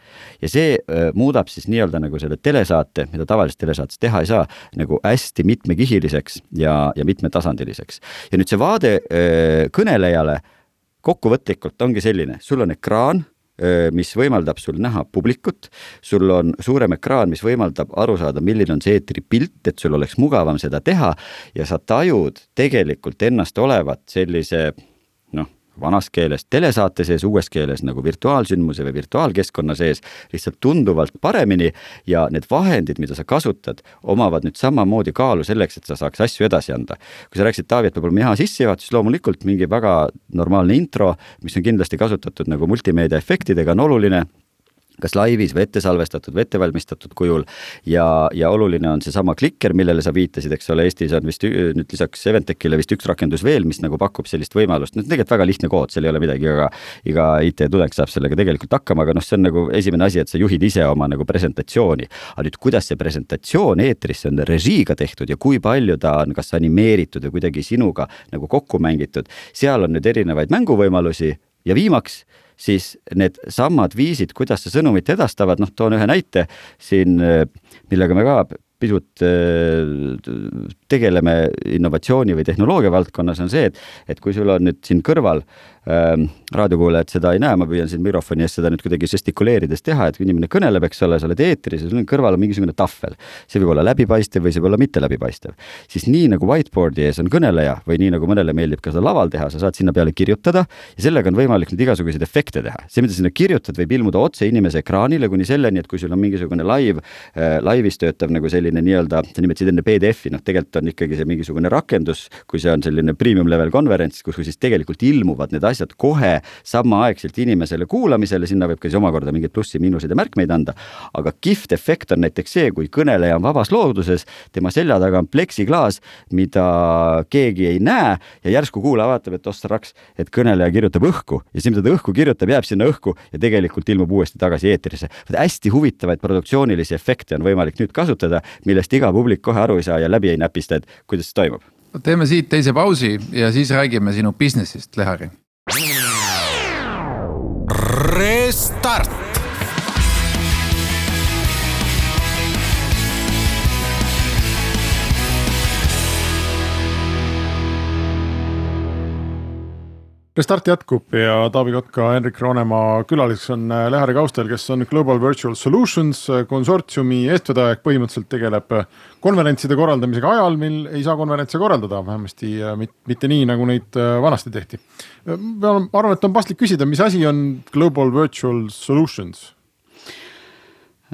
ja see äh, muudab siis nii-öelda nagu selle telesaate, mida tavaliselt telesaates teha ei saa, nagu hästi mitmekihiliseks ja, ja mitmetasandiliseks. ja nüüd see vaade äh, kõnelejale kokkuvõtlikult ongi selline, sul on ekraan mis võimaldab sul näha publikut, sul on suurem ekraan, mis võimaldab aru saada, milline on see eetripilt, et sul oleks mugavam seda teha. Ja sa tajud tegelikult ennast olevat sellise vanas keeles telesaate sees, uues keeles nagu virtuaalsündmuse või virtuaalkeskkonna sees lihtsalt tunduvalt paremini ja need vahendid, mida sa kasutad, omavad nüüd samamoodi kaalu selleks, et sa saaks asju edasi anda. kui sa rääkisid, Taavi, et olema hea sissejuhatus, loomulikult mingi väga normaalne intro, mis on kindlasti kasutatud nagu multimeedia efektidega, on oluline kas laivis või ette salvestatud või ette valmistatud kujul. ja, ja oluline on seesama klikker, millele sa viitasid, eks ole, Eestis on vist nüüd lisaks Eventechile vist üks rakendus veel, mis nagu pakub sellist võimalust, no tegelikult väga lihtne kood, seal ei ole midagi, aga iga IT-tudeng saab sellega tegelikult hakkama, aga noh, see on nagu esimene asi, et sa juhid ise oma nagu presentatsiooni. aga nüüd, kuidas see presentatsioon eetrisse on režiiga tehtud ja kui palju ta on kas animeeritud või kuidagi sinuga nagu kokku mängitud, seal on nüüd erinevaid mänguvõimalusi ja viimaks siis needsamad viisid, kuidas sa sõnumit edastavad, noh, toon ühe näite siin, millega me ka pisut tegeleme innovatsiooni või tehnoloogia valdkonnas, on see, et, et kui sul on nüüd siin kõrval ähm, raadiokuulajad seda ei näe, ma püüan siin mikrofoni ees seda nüüd kuidagi žestikuleerides teha, et kui inimene kõneleb, eks ole, sa oled eetris ja sul on kõrval on mingisugune tahvel. see võib olla läbipaistev või see võib olla mitte läbipaistev. siis nii nagu whiteboard'i ees on kõneleja või nii nagu mõnele meeldib ka seda laval teha, sa saad sinna peale kirjutada ja sellega on võimalik nüüd igasuguseid efekte teha. see, mida sinna kirjutad, võib ilmuda otse inimese ekraanile kuni selleni, et kui sul on mingisugune live äh,, laivis töötav nagu selline nii-öelda, sa nimetasid enne PDF-i, noh, tegelikult on ikkagi see mingisugune rakendus, kui see on selline premium level konverents, kus siis tegelikult ilmuvad need asjad kohe samaaegselt inimesele kuulamisele, sinna võib ka siis omakorda mingeid plussi-miinuseid ja märkmeid anda. aga kihvt efekt on näiteks see, kui kõneleja on vabas looduses, tema selja taga on pleksiklaas, mida keegi ei näe ja järsku kuulaja vaatab, et ossa raks, et kõneleja kirjutab õhku ja see, mida ta õhku kirjutab, jääb sinna õhku ja tegelikult ilmub uuesti tagasi eetrisse. hästi huvitavaid produktsioonilisi efekte on võimalik nüüd kasutada, millest iga publik kohe aru ei saa ja läbi ei näpista, et kuidas see toimub teeme siit teise pausi ja siis räägime sinu business'ist, Lehari. Restart. Restart jätkub ja Taavi Kotka, Henrik Roonemaa külaliseks on äh, Lehari Kaustel, kes on Global Virtual Solutions äh, konsortsiumi eestvedaja põhimõtteliselt tegeleb äh, konverentside korraldamisega ajal, mil ei saa konverentse korraldada, vähemasti mitte nii, nagu neid vanasti tehti. ma arvan, et on paslik küsida, mis asi on Global Virtual Solutions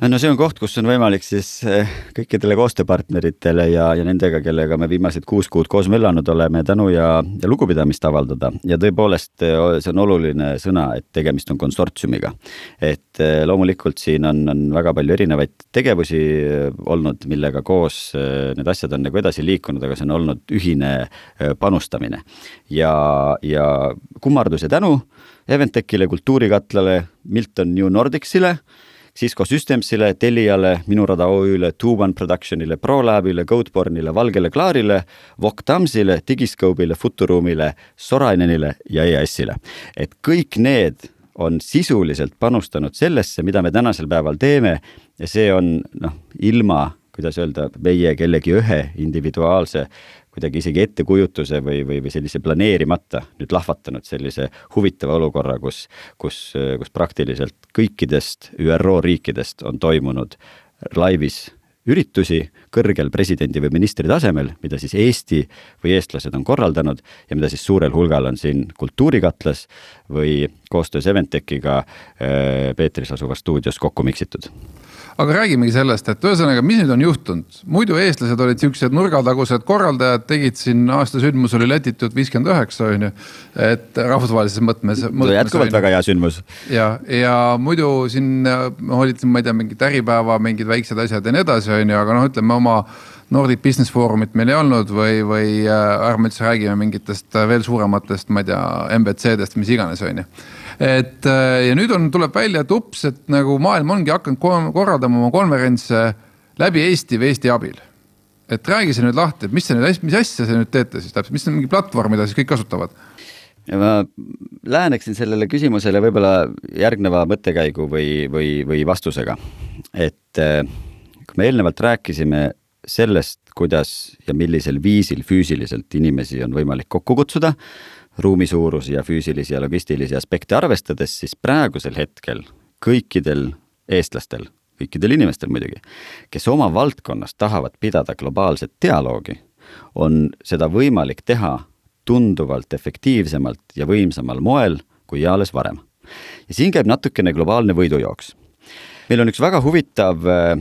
no see on koht, kus on võimalik siis eh, kõikidele koostööpartneritele ja, ja nendega, kellega me viimased kuus kuud koos möllanud oleme, tänu ja, ja lugupidamist avaldada. ja tõepoolest, eh, see on oluline sõna, et tegemist on konsortsiumiga. et eh, loomulikult siin on, on väga palju erinevaid tegevusi olnud, millega koos need asjad on nagu edasi liikunud, aga see on olnud ühine panustamine. ja, ja kummardus ja tänu Eventechile, Kultuurikatlale, Milton New Nordicile Cisco Systemsile, Teliale, Minu Rada OÜ-le, Two-One Productionile, ProLabile, Goatbornile, Valgele Klaarile, Voctamsile, Digiscope'ile, Futuruumile, Sorainenile ja EAS-ile. et kõik need on sisuliselt panustanud sellesse, mida me tänasel päeval teeme ja see on noh, ilma kuidas öelda, meie kellegi ühe individuaalse kuidagi isegi ettekujutuse või, või, või sellise planeerimata nüüd lahvatanud sellise huvitava olukorra, kus, kus, kus praktiliselt kõikidest ÜRO riikidest on toimunud laivis üritusi kõrgel presidendi või ministri tasemel, mida siis Eesti või eestlased on korraldanud ja mida siis suurel hulgal on siin Kultuurikatlas või koostöös Eventechiga äh, Peetris asuvas stuudios kokku miksitud aga räägimegi sellest, et ühesõnaga, mis nüüd on juhtunud, muidu eestlased olid siuksed nurgatagused korraldajad, tegid siin aasta sündmus oli Läti tuhat viiskümmend üheksa on ju. et rahvusvahelises mõtmes. jätkuvalt väga hea sündmus. ja, ja muidu siin olid, ma ei tea, mingid Äripäeva mingid väiksed asjad ja nii edasi, on ju, aga noh, ütleme oma Nordic Business Forumit meil ei olnud või, või äh, ärme üldse räägime mingitest veel suurematest, ma ei tea, MBC-dest, mis iganes, on ju et äh, ja nüüd on, tuleb välja, et ups, et nagu maailm ongi hakanud korraldama oma konverentse läbi Eesti või Eesti abil. et räägi see nüüd lahti, et mis see nüüd, mis asja te nüüd teete siis täpselt, mis on mingi platvorm, mida siis kõik kasutavad? ja ma läheneksin sellele küsimusele võib-olla järgneva mõttekäigu või, või, või vastusega. et äh, me eelnevalt rääkisime sellest, kuidas ja millisel viisil füüsiliselt inimesi on võimalik kokku kutsuda, ruumi suurusi ja füüsilisi ja logistilisi aspekte arvestades, siis praegusel hetkel kõikidel eestlastel, kõikidel inimestel muidugi, kes oma valdkonnas tahavad pidada globaalset dialoogi, on seda võimalik teha tunduvalt efektiivsemalt ja võimsamal moel kui eales varem. ja siin käib natukene globaalne võidujooks. meil on üks väga huvitav äh,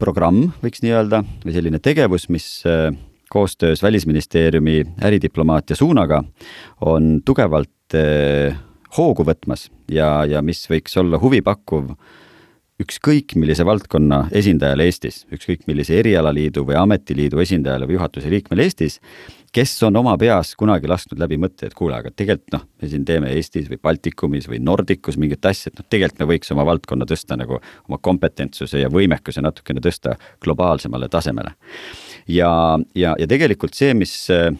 programm, võiks nii öelda, või selline tegevus, mis äh, koostöös Välisministeeriumi äridiplomaatia suunaga on tugevalt eh, hoogu võtmas ja, ja mis võiks olla huvipakkuv ükskõik millise valdkonna esindajale Eestis, ükskõik millise erialaliidu või ametiliidu esindajale või juhatuse liikmele Eestis, kes on oma peas kunagi lasknud läbi mõtte, et kuule, aga tegelikult noh, me siin teeme Eestis või Baltikumis või Nordicus mingit asja, et noh, tegelikult me võiks oma valdkonna tõsta nagu oma kompetentsuse ja võimekuse natukene tõsta globaalsemale tasemele. Ja, ja, ja tegelikult see, mis äh,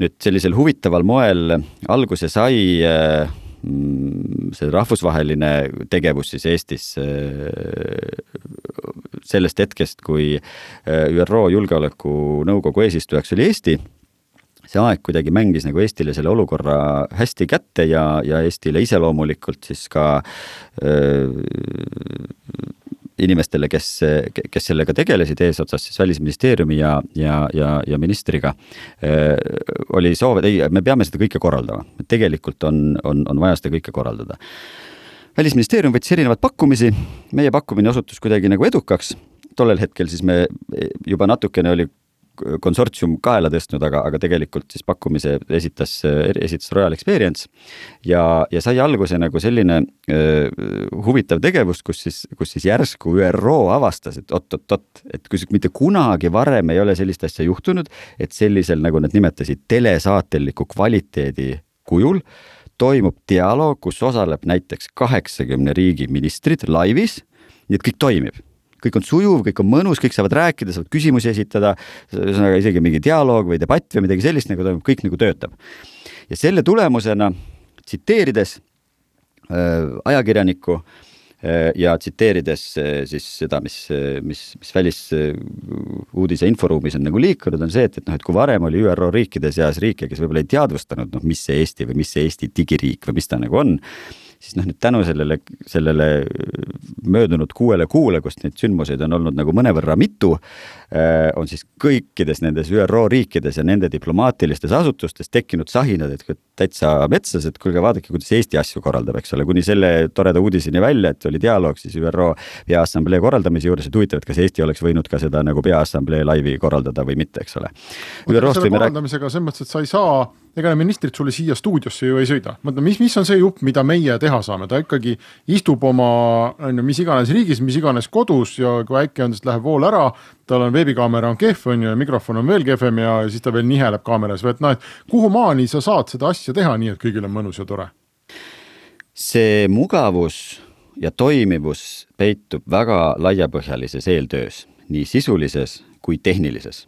nüüd sellisel huvitaval moel alguse sai, äh, see rahvusvaheline tegevus siis Eestis, äh, sellest hetkest, kui ÜRO Julgeolekunõukogu eesistujaks oli Eesti see aeg kuidagi mängis nagu Eestile selle olukorra hästi kätte ja, ja Eestile iseloomulikult siis ka öö, inimestele, kes, kes sellega tegelesid eesotsas siis Välisministeeriumi ja, ja, ja, ja ministriga, oli soov, et ei, me peame seda kõike korraldama, tegelikult on, on, on vaja seda kõike korraldada. välisministeerium võttis erinevaid pakkumisi, meie pakkumine osutus kuidagi nagu edukaks, tollel hetkel siis me juba natukene oli konsortsium kaela tõstnud, aga, aga tegelikult siis pakkumise esitas, esitas Royal Experience. Ja, ja sai alguse nagu selline äh, huvitav tegevus, kus siis, kus siis järsku ÜRO avastas, et oot-oot-oot, et kui mitte kunagi varem ei ole sellist asja juhtunud, et sellisel, nagu nad nimetasid, telesaatelliku kvaliteedi kujul toimub dialoog, kus osaleb näiteks kaheksakümne riigi ministrid laivis, nii et kõik toimib kõik on sujuv, kõik on mõnus, kõik saavad rääkida, saavad küsimusi esitada, ühesõnaga isegi mingi dialoog või debatt või midagi sellist nagu toimub, kõik nagu töötab. ja selle tulemusena tsiteerides äh, ajakirjanikku äh, ja tsiteerides äh, siis seda, mis, mis, mis välisuudise inforuumis on nagu liikunud, on see, et, et noh, et kui varem oli ÜRO riikide seas riike, kes võib-olla ei teadvustanud, noh, mis see Eesti või mis see Eesti digiriik või mis ta nagu on siis noh, nüüd tänu sellele, sellele möödunud kuuele kuule, kus neid sündmuseid on olnud nagu mõnevõrra mitu, äh, on siis kõikides nendes ÜRO riikides ja nende diplomaatilistes asutustes tekkinud sahinad, et täitsa metsas, et kuulge, vaadake, kuidas Eesti asju korraldab, eks ole, kuni selle toreda uudiseni välja, et oli dialoog siis ÜRO Peaassamblee korraldamise juures, et huvitav, et kas Eesti oleks võinud ka seda nagu Peaassamblee laivi korraldada või mitte, eks ole. korraldamisega selles mõttes, et sa ei saa ega ministrid sulle siia stuudiosse ju ei sõida, mõtle, mis, mis on see jupp, mida meie teha saame, ta ikkagi istub oma, on ju, mis iganes riigis, mis iganes kodus ja kui äkki on, siis läheb vool ära, tal on veebikaamera on kehv, on ju, ja mikrofon on veel kehvem ja siis ta veel niheleb kaameras või et noh, et kuhumaani sa saad seda asja teha nii, et kõigil on mõnus ja tore? see mugavus ja toimivus peitub väga laiapõhjalises eeltöös, nii sisulises kui tehnilises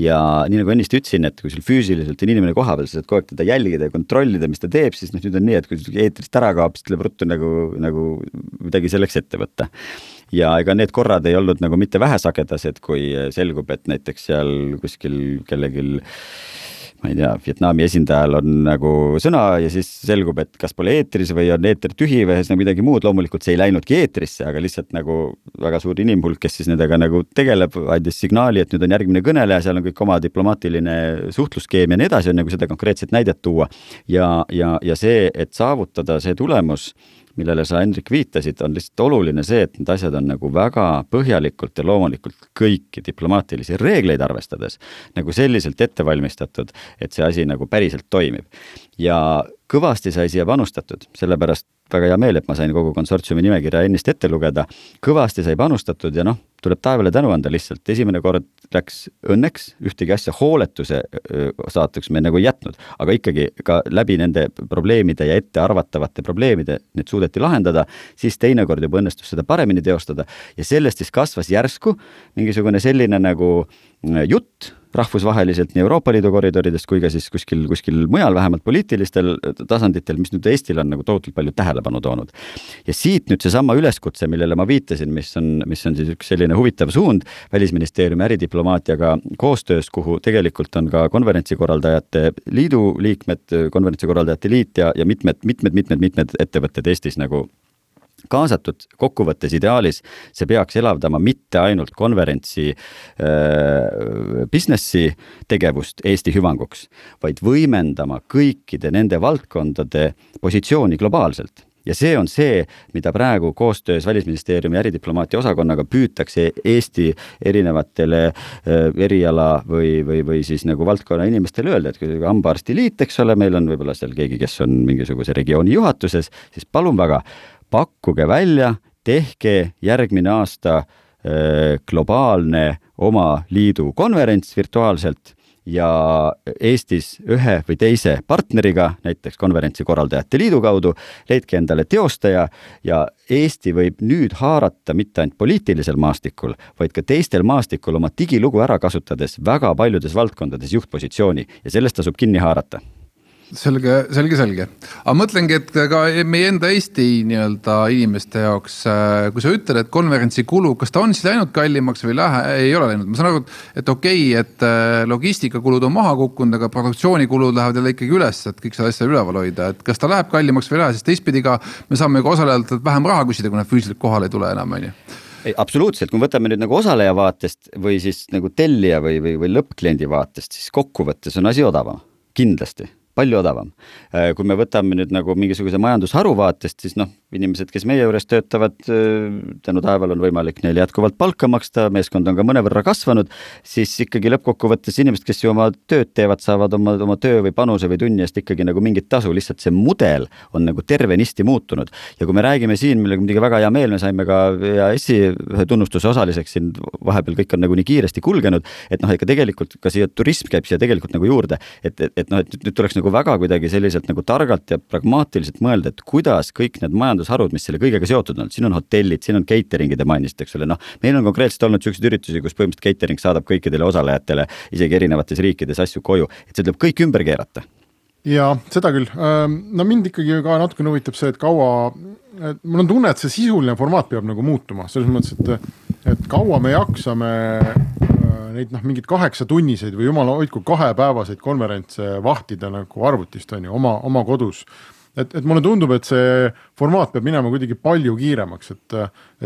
ja nii nagu ennist ütlesin, et kui sul füüsiliselt on inimene kohapeal, sa saad kogu aeg teda jälgida ja kontrollida, mis ta teeb, siis noh, nüüd on nii, et kui sul eetrist ära kaob, siis tuleb ruttu nagu, nagu midagi selleks ette võtta. ja ega need korrad ei olnud nagu mitte vähesagedased, kui selgub, et näiteks seal kuskil kellelgi ma ei tea, Vietnami esindajal on nagu sõna ja siis selgub, et kas pole eetris või on eeter tühi või ühesõnaga midagi muud, loomulikult see ei läinudki eetrisse, aga lihtsalt nagu väga suur inimhulk, kes siis nendega nagu tegeleb, andis signaali, et nüüd on järgmine kõneleja, seal on kõik oma diplomaatiline suhtluskeem ja nii edasi, on nagu seda konkreetset näidet tuua. ja, ja, ja see, et saavutada see tulemus millele sa, Hendrik, viitasid, on lihtsalt oluline see, et need asjad on nagu väga põhjalikult ja loomulikult kõiki diplomaatilisi reegleid arvestades nagu selliselt ette valmistatud, et see asi nagu päriselt toimib. ja kõvasti sai siia panustatud, sellepärast väga hea meel, et ma sain kogu konsortsiumi nimekirja ennist ette lugeda. kõvasti sai panustatud ja noh, tuleb taevale tänu anda lihtsalt, esimene kord läks õnneks, ühtegi asja hooletuse saatuks me nagu ei jätnud, aga ikkagi ka läbi nende probleemide ja ettearvatavate probleemide need suudeti lahendada, siis teinekord juba õnnestus seda paremini teostada. Ja sellest siis kasvas järsku mingisugune selline nagu jutt rahvusvaheliselt nii Euroopa Liidu koridoridest kui ka siis kuskil, kuskil mujal, vähemalt poliitilistel tasanditel, mis nüüd Eestil on nagu tohutult palju tähelepanu toonud. ja siit nüüd seesama üleskutse, millele ma viitasin, mis on, mis on siis üks selline huvitav suund Välisministeeriumi äridiplomaatiaga koostöös, kuhu tegelikult on ka konverentsikorraldajate liidu liikmed, konverentsikorraldajate liit ja, ja mitmed, mitmed, mitmed, mitmed ettevõtted Eestis nagu kaasatud, kokkuvõttes ideaalis see peaks elavdama mitte ainult konverentsi äh, businessi tegevust Eesti hüvanguks, vaid võimendama kõikide nende valdkondade positsiooni globaalselt. Ja see on see, mida praegu koostöös Välisministeeriumi äridiplomaatia osakonnaga püütakse Eesti erinevatele eriala või, või, või siis nagu valdkonna inimestele öelda, et kui hambaarstiliit, eks ole, meil on võib-olla seal keegi, kes on mingisuguse regiooni juhatuses, siis palun väga pakkuge välja, tehke järgmine aasta äh, globaalne oma liidu konverents virtuaalselt ja Eestis ühe või teise partneriga, näiteks konverentsi korraldajate liidu kaudu, leidke endale teostaja ja Eesti võib nüüd haarata mitte ainult poliitilisel maastikul, vaid ka teistel maastikul oma digilugu ära kasutades väga paljudes valdkondades juhtpositsiooni ja sellest tasub kinni haarata selge, selge, selge, aga mõtlengi, et ka meie enda Eesti nii-öelda inimeste jaoks, äh, kui sa ütled, et konverentsi kulu, kas ta on siis läinud kallimaks või lähe, ei ole läinud, ma saan aru, et okei okay,, et äh, logistikakulud on maha kukkunud, aga produktsioonikulud lähevad jälle ikkagi üles, et kõik seda asja üleval hoida, et kas ta läheb kallimaks või ei lähe, sest teistpidi ka me saame ju ka osalejatelt vähem raha küsida, kui nad füüsiliselt kohale ei tule enam, on ju. Ei, absoluutselt, kui me võtame nüüd nagu osaleja vaatest või siis nagu tellija või, või, või lõppkliendi vaatest, siis kokkuvõttes on asi odavam, kindlasti palju odavam. Äh, kui me võtame nüüd nagu mingisuguse majandusharu vaatest, siis noh, inimesed, kes meie juures töötavad, äh, tänu taevale on võimalik neile jätkuvalt palka maksta, meeskond on ka mõnevõrra kasvanud, siis ikkagi lõppkokkuvõttes inimesed, kes ju oma tööd teevad, saavad oma, oma töö või panuse või tunni eest ikkagi nagu mingit tasu, lihtsalt see mudel on nagu tervenisti muutunud. ja kui me räägime siin, millega muidugi väga hea meel, me saime ka EAS-i ühe tunnustuse osaliseks siin, vahepeal kõik on nagu nii kiiresti kulgenud, et noh, ega tegelikult ka siia turism käib siia tegelikult nagu juurde, et, et, et noh, et nüüd tuleks nagu väga kuidagi selliselt nagu targalt ja pragmaatiliselt mõelda, et kuidas kõik need majandusharud, mis selle kõigega seotud on, siin on hotellid, siin on catering'id te mainisite, eks ole, noh, meil on konkreetselt olnud niisuguseid üritusi, kus põhimõtteliselt catering saadab kõikidele osalejatele isegi erinevates riikides asju koju, et see tuleb kõik ümber keerata. Ja seda küll, no mind ikkagi ka natukene huvitab see, et kaua, et mul on tunne, et see sisuline formaat peab nagu muutuma. Selles mõttes, et, et kaua me jaksame neid noh, mingeid kaheksatunniseid või jumala hoidku kahepäevaseid konverentse vahtida nagu arvutist on ju oma, oma kodus et, et mulle tundub, et see formaat peab minema kuidagi palju kiiremaks, et,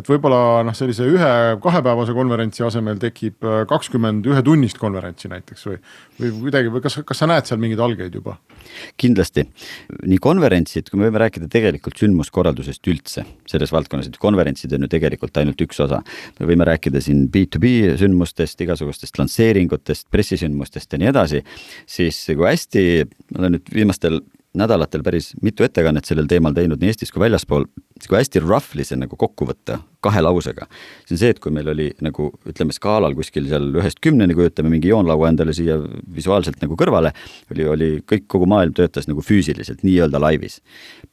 et võib-olla noh, sellise ühe kahepäevase konverentsi asemel tekib kakskümmend ühetunnist konverentsi näiteks või, või kuidagi või kas, kas sa näed seal mingeid algeid juba? kindlasti, nii konverentsid, kui me võime rääkida tegelikult sündmuskorraldusest üldse selles valdkonnas, et konverentsid on ju tegelikult ainult üks osa. me võime rääkida siin B2B sündmustest, igasugustest lansseeringutest, pressisündmustest ja nii edasi, siis kui hästi, ma olen nüüd viimastel nädalatel päris mitu ettekannet sellel teemal teinud nii Eestis kui väljaspool, kui hästi roughly see nagu kokku võtta kahe lausega, see on see, et kui meil oli nagu ütleme skaalal kuskil seal ühest kümneni, kujutame mingi joonlaua endale siia visuaalselt nagu kõrvale, oli, oli kõik, kogu maailm töötas nagu füüsiliselt nii-öelda laivis.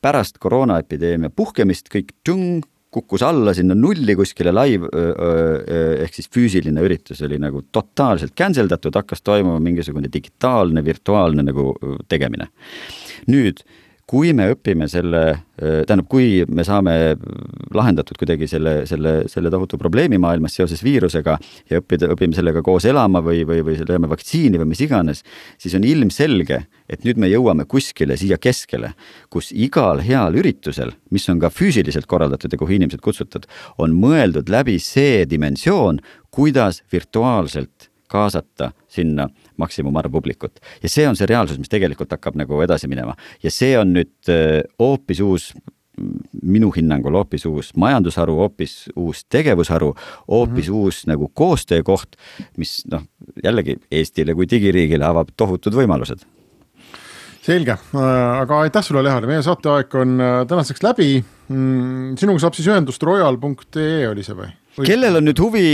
pärast koroonaepideemia puhkemist kõik tšung, kukkus alla sinna nulli kuskile live ehk siis füüsiline üritus oli nagu totaalselt cancel datud, hakkas toimuma mingisugune digitaalne, virtuaalne nagu tegemine. Nüüd kui me õpime selle, tähendab, kui me saame lahendatud kuidagi selle, selle, selle tohutu probleemi maailmas seoses viirusega ja õppida, õpime sellega koos elama või, või, või lööme vaktsiini või mis iganes, siis on ilmselge, et nüüd me jõuame kuskile siia keskele, kus igal heal üritusel, mis on ka füüsiliselt korraldatud ja kuhu inimesed kutsutud, on mõeldud läbi see dimensioon, kuidas virtuaalselt kaasata sinna maksimumarv publikut. ja see on see reaalsus, mis tegelikult hakkab nagu edasi minema ja see on nüüd äh, hoopis uus minu hinnangul hoopis uus majandusharu, hoopis uus tegevusharu, hoopis mm -hmm. uus nagu koostöökoht, mis noh, jällegi Eestile kui digiriigile avab tohutud võimalused selge, äh, aga aitäh sulle, Lehar, meie saateaeg on äh, tänaseks läbi. Mm, sinuga saab siis ühendust royal.ee oli see või? Kellel on nüüd huvi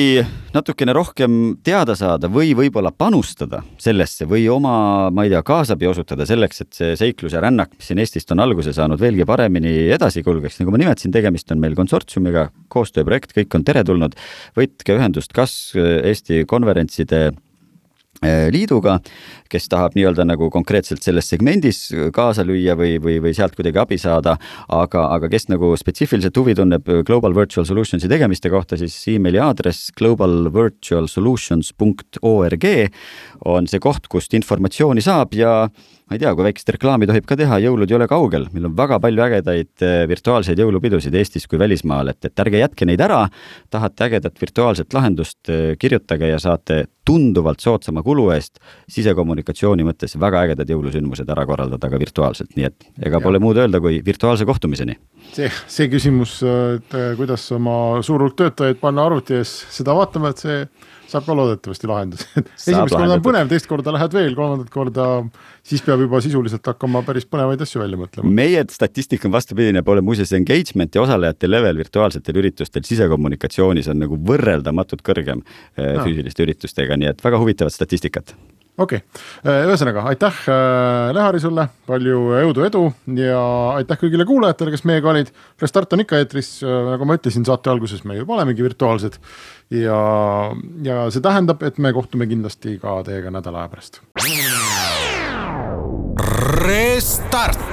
natukene rohkem teada saada või võib-olla panustada sellesse või oma, ma ei tea, kaasabi osutada selleks, et see seiklus ja rännak, mis siin Eestist on alguse saanud, veelgi paremini edasi kulgeks, nagu ma nimetasin, tegemist on meil konsortsiumiga, koostööprojekt, kõik on teretulnud. võtke ühendust kas Eesti konverentside Eh, liiduga, kes tahab nii-öelda nagu konkreetselt selles segmendis kaasa lüüa või, või, või sealt kuidagi abi saada, aga, aga kes nagu spetsiifiliselt huvi tunneb Global Virtual Solutions'i tegemiste kohta, siis emaili aadress globalvirtualsolutions.org on see koht, kust informatsiooni saab ja ma ei tea, kui väikest reklaami tohib ka teha, jõulud ei ole kaugel, meil on väga palju ägedaid eh, virtuaalseid jõulupidusid Eestis kui välismaal, et, et ärge jätke neid ära. tahate ägedat virtuaalset lahendust, eh, kirjutage ja saate tunduvalt soodsama kulu eest sisekommunikatsiooni mõttes väga ägedad jõulusündmused ära korraldada ka virtuaalselt, nii et ega ja. pole muud öelda kui virtuaalse kohtumiseni. see, see küsimus, et eh, kuidas oma suur hulk töötajaid panna arvuti ees seda vaatama, et see saab ka loodetavasti lahenduse *laughs* esimest korda on põnev, teist korda lähed veel, kolmandat korda siis peab juba sisuliselt hakkama päris põnevaid asju välja mõtlema. meie statistika on vastupidine, pole muuseas engagement ja osalejate level virtuaalsetel üritustel sisekommunikatsioonis on nagu võrreldamatult kõrgem no. Äh, füüsiliste üritustega, nii et väga huvitavat statistikat okei okay., äh, ühesõnaga aitäh äh, Lehari sulle, palju jõudu, edu ja aitäh kõigile kuulajatele, kes meiega olid. Restart on ikka eetris, äh, nagu ma ütlesin saate alguses, me juba olemegi virtuaalsed ja, ja see tähendab, et me kohtume kindlasti ka teiega nädala aja pärast. Restart